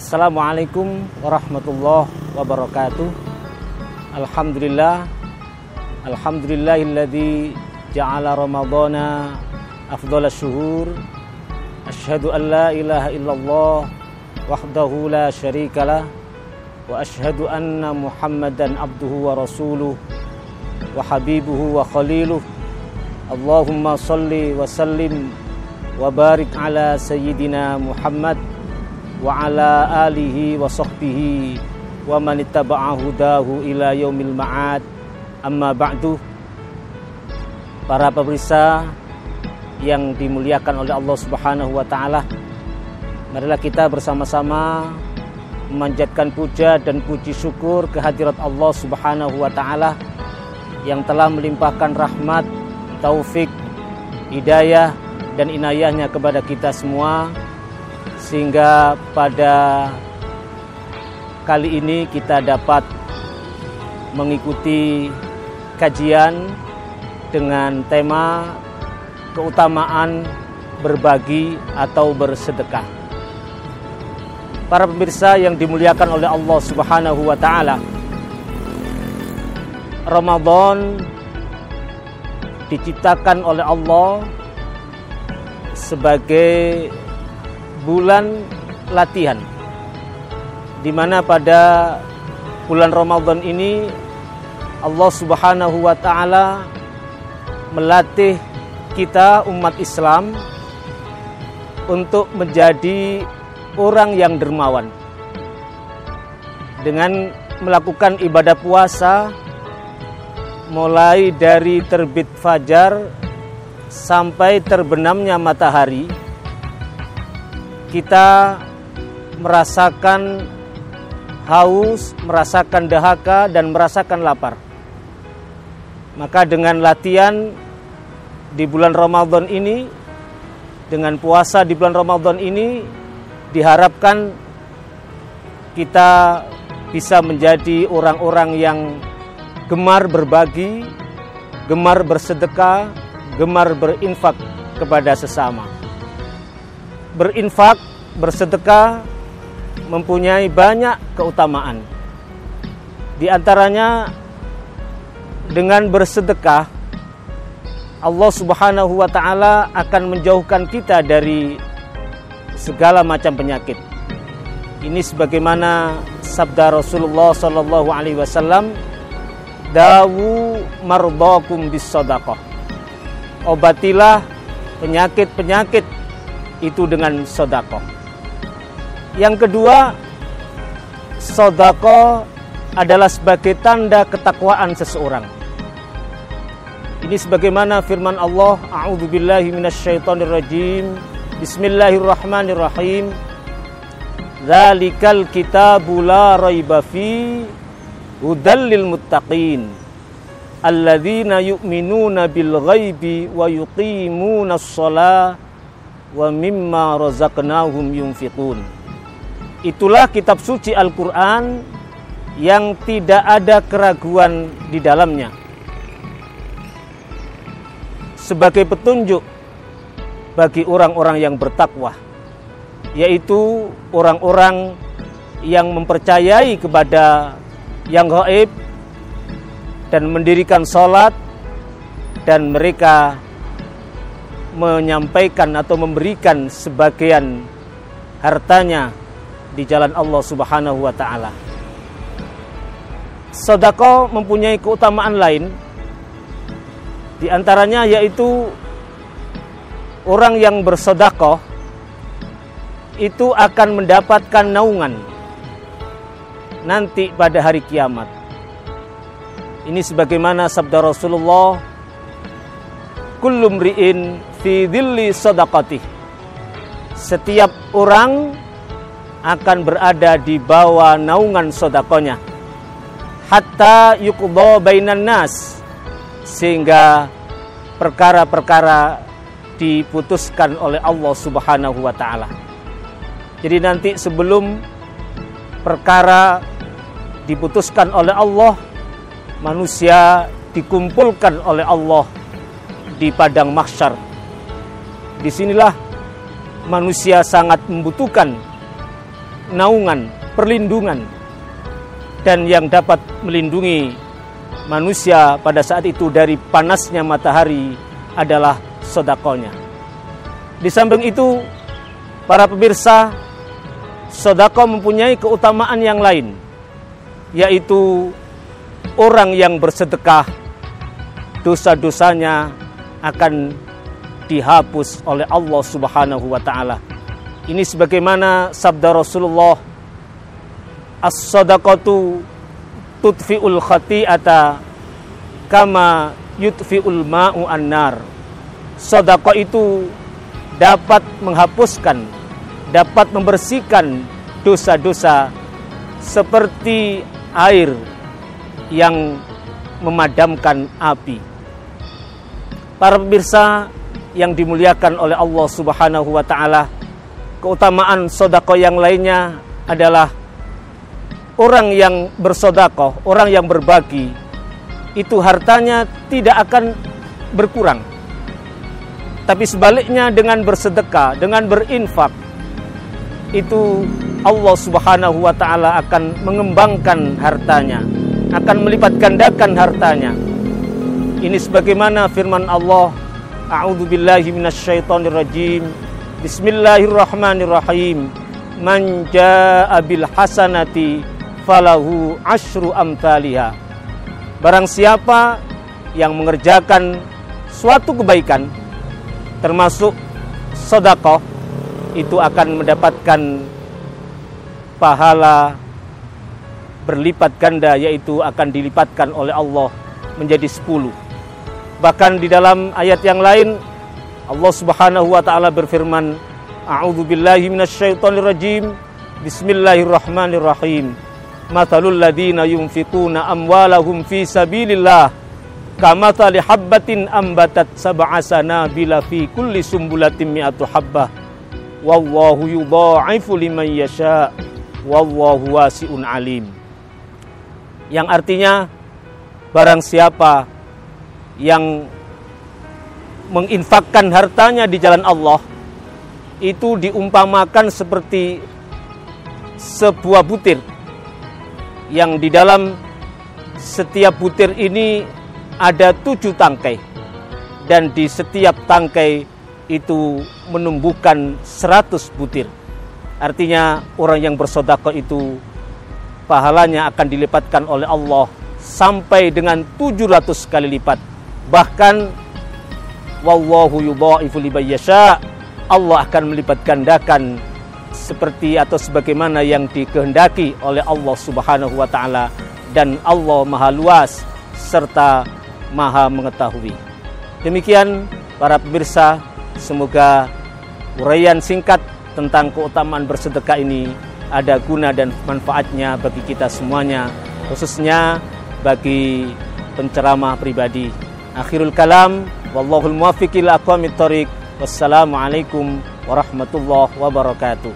Assalamualaikum warahmatullahi wabarakatuh. Alhamdulillah. Alhamdulillahilladzi ja'ala Ramadhana afdhala syuhur. Asyhadu an la ilaha illallah wahdahu la syarikalah wa asyhadu anna Muhammadan abduhu wa rasuluh wa habibuhu wa khaliluh. Allahumma salli wa sallim wa barik ala sayyidina Muhammad wa ala alihi wa sahbihi wa man ittaba'a hudahu ila yaumil ma'ad. Amma ba'du. Para pemirsa yang dimuliakan oleh Allah Subhanahu wa taala marilah kita bersama-sama memanjatkan puja dan puji syukur kehadirat Allah Subhanahu wa taala yang telah melimpahkan rahmat, taufik, hidayah dan inayahnya kepada kita semua sehingga pada kali ini kita dapat mengikuti kajian dengan tema keutamaan berbagi atau bersedekah. Para pemirsa yang dimuliakan oleh Allah Subhanahu wa taala. Ramadan diciptakan oleh Allah sebagai bulan latihan di mana pada bulan Ramadan ini Allah Subhanahu wa taala melatih kita umat Islam untuk menjadi orang yang dermawan. Dengan melakukan ibadah puasa mulai dari terbit fajar sampai terbenamnya matahari kita merasakan haus, merasakan dahaka, dan merasakan lapar. Maka dengan latihan di bulan Ramadan ini, dengan puasa di bulan Ramadan ini, diharapkan kita bisa menjadi orang-orang yang gemar berbagi, gemar bersedekah, gemar berinfak kepada sesama berinfak, bersedekah mempunyai banyak keutamaan. Di antaranya dengan bersedekah Allah Subhanahu wa taala akan menjauhkan kita dari segala macam penyakit. Ini sebagaimana sabda Rasulullah sallallahu alaihi wasallam, "Dawu mardakum bis Obatilah penyakit-penyakit itu dengan sodako. Yang kedua, sodako adalah sebagai tanda ketakwaan seseorang. Ini sebagaimana firman Allah, A'udzubillahi minasyaitonirrajim. Bismillahirrahmanirrahim. Zalikal kitabu la raiba fi hudallil muttaqin alladzina yu'minuna bil ghaibi wa yuqimuna as-shalah wa mimma razaqnahum yunfiqun. Itulah kitab suci Al-Qur'an yang tidak ada keraguan di dalamnya. Sebagai petunjuk bagi orang-orang yang bertakwa, yaitu orang-orang yang mempercayai kepada yang gaib dan mendirikan sholat dan mereka menyampaikan atau memberikan sebagian hartanya di jalan Allah Subhanahu wa taala. Sodako mempunyai keutamaan lain di antaranya yaitu orang yang bersodako itu akan mendapatkan naungan nanti pada hari kiamat. Ini sebagaimana sabda Rasulullah kullum ri'in fi dhilli sadaqatih. Setiap orang akan berada di bawah naungan sodakonya. Hatta yuqdha bainan nas. Sehingga perkara-perkara diputuskan oleh Allah Subhanahu wa taala. Jadi nanti sebelum perkara diputuskan oleh Allah, manusia dikumpulkan oleh Allah di padang mahsyar. Di sinilah manusia sangat membutuhkan naungan, perlindungan dan yang dapat melindungi manusia pada saat itu dari panasnya matahari adalah sodakonya. Di samping itu, para pemirsa, sodako mempunyai keutamaan yang lain, yaitu orang yang bersedekah, dosa-dosanya akan dihapus oleh Allah Subhanahu wa taala. Ini sebagaimana sabda Rasulullah As-sadaqatu tudfi'ul khati'ata kama yutfi'ul ma'u annar. Sedekah itu dapat menghapuskan, dapat membersihkan dosa-dosa seperti air yang memadamkan api. Para pemirsa yang dimuliakan oleh Allah Subhanahu wa taala, keutamaan sodako yang lainnya adalah orang yang bersodakoh, orang yang berbagi, itu hartanya tidak akan berkurang. Tapi sebaliknya dengan bersedekah, dengan berinfak, itu Allah Subhanahu wa taala akan mengembangkan hartanya, akan melipat gandakan hartanya. Ini sebagaimana firman Allah, A'udzu billahi minasyaitonir rajim. Bismillahirrahmanirrahim. Man jaa'a bil hasanati falahu ashru amthaliha. Barang siapa yang mengerjakan suatu kebaikan termasuk sodakoh itu akan mendapatkan pahala berlipat ganda yaitu akan dilipatkan oleh Allah menjadi sepuluh. Bahkan di dalam ayat yang lain Allah Subhanahu wa taala berfirman, A'udzu billahi minasyaitonir rajim. Bismillahirrahmanirrahim. Mathalul ladina yunfikuna amwalahum fi sabilillah. Kamathali habbatin ambatat sab'a sanabila fi kulli sumbulatin mi'atu habbah. Wallahu yudha'ifu liman yasha. Wallahu wasi'un alim. Yang artinya barang siapa yang menginfakkan hartanya di jalan Allah itu diumpamakan seperti sebuah butir yang di dalam setiap butir ini ada tujuh tangkai dan di setiap tangkai itu menumbuhkan seratus butir. Artinya orang yang bersodako itu pahalanya akan dilipatkan oleh Allah sampai dengan tujuh ratus kali lipat. Bahkan wallahu yudha'ifu Allah akan melipat gandakan seperti atau sebagaimana yang dikehendaki oleh Allah Subhanahu wa taala dan Allah Maha luas serta Maha mengetahui. Demikian para pemirsa, semoga uraian singkat tentang keutamaan bersedekah ini ada guna dan manfaatnya bagi kita semuanya, khususnya bagi penceramah pribadi. آخر الكلام والله الموافق إلى أقوام الطريق والسلام عليكم ورحمة الله وبركاته.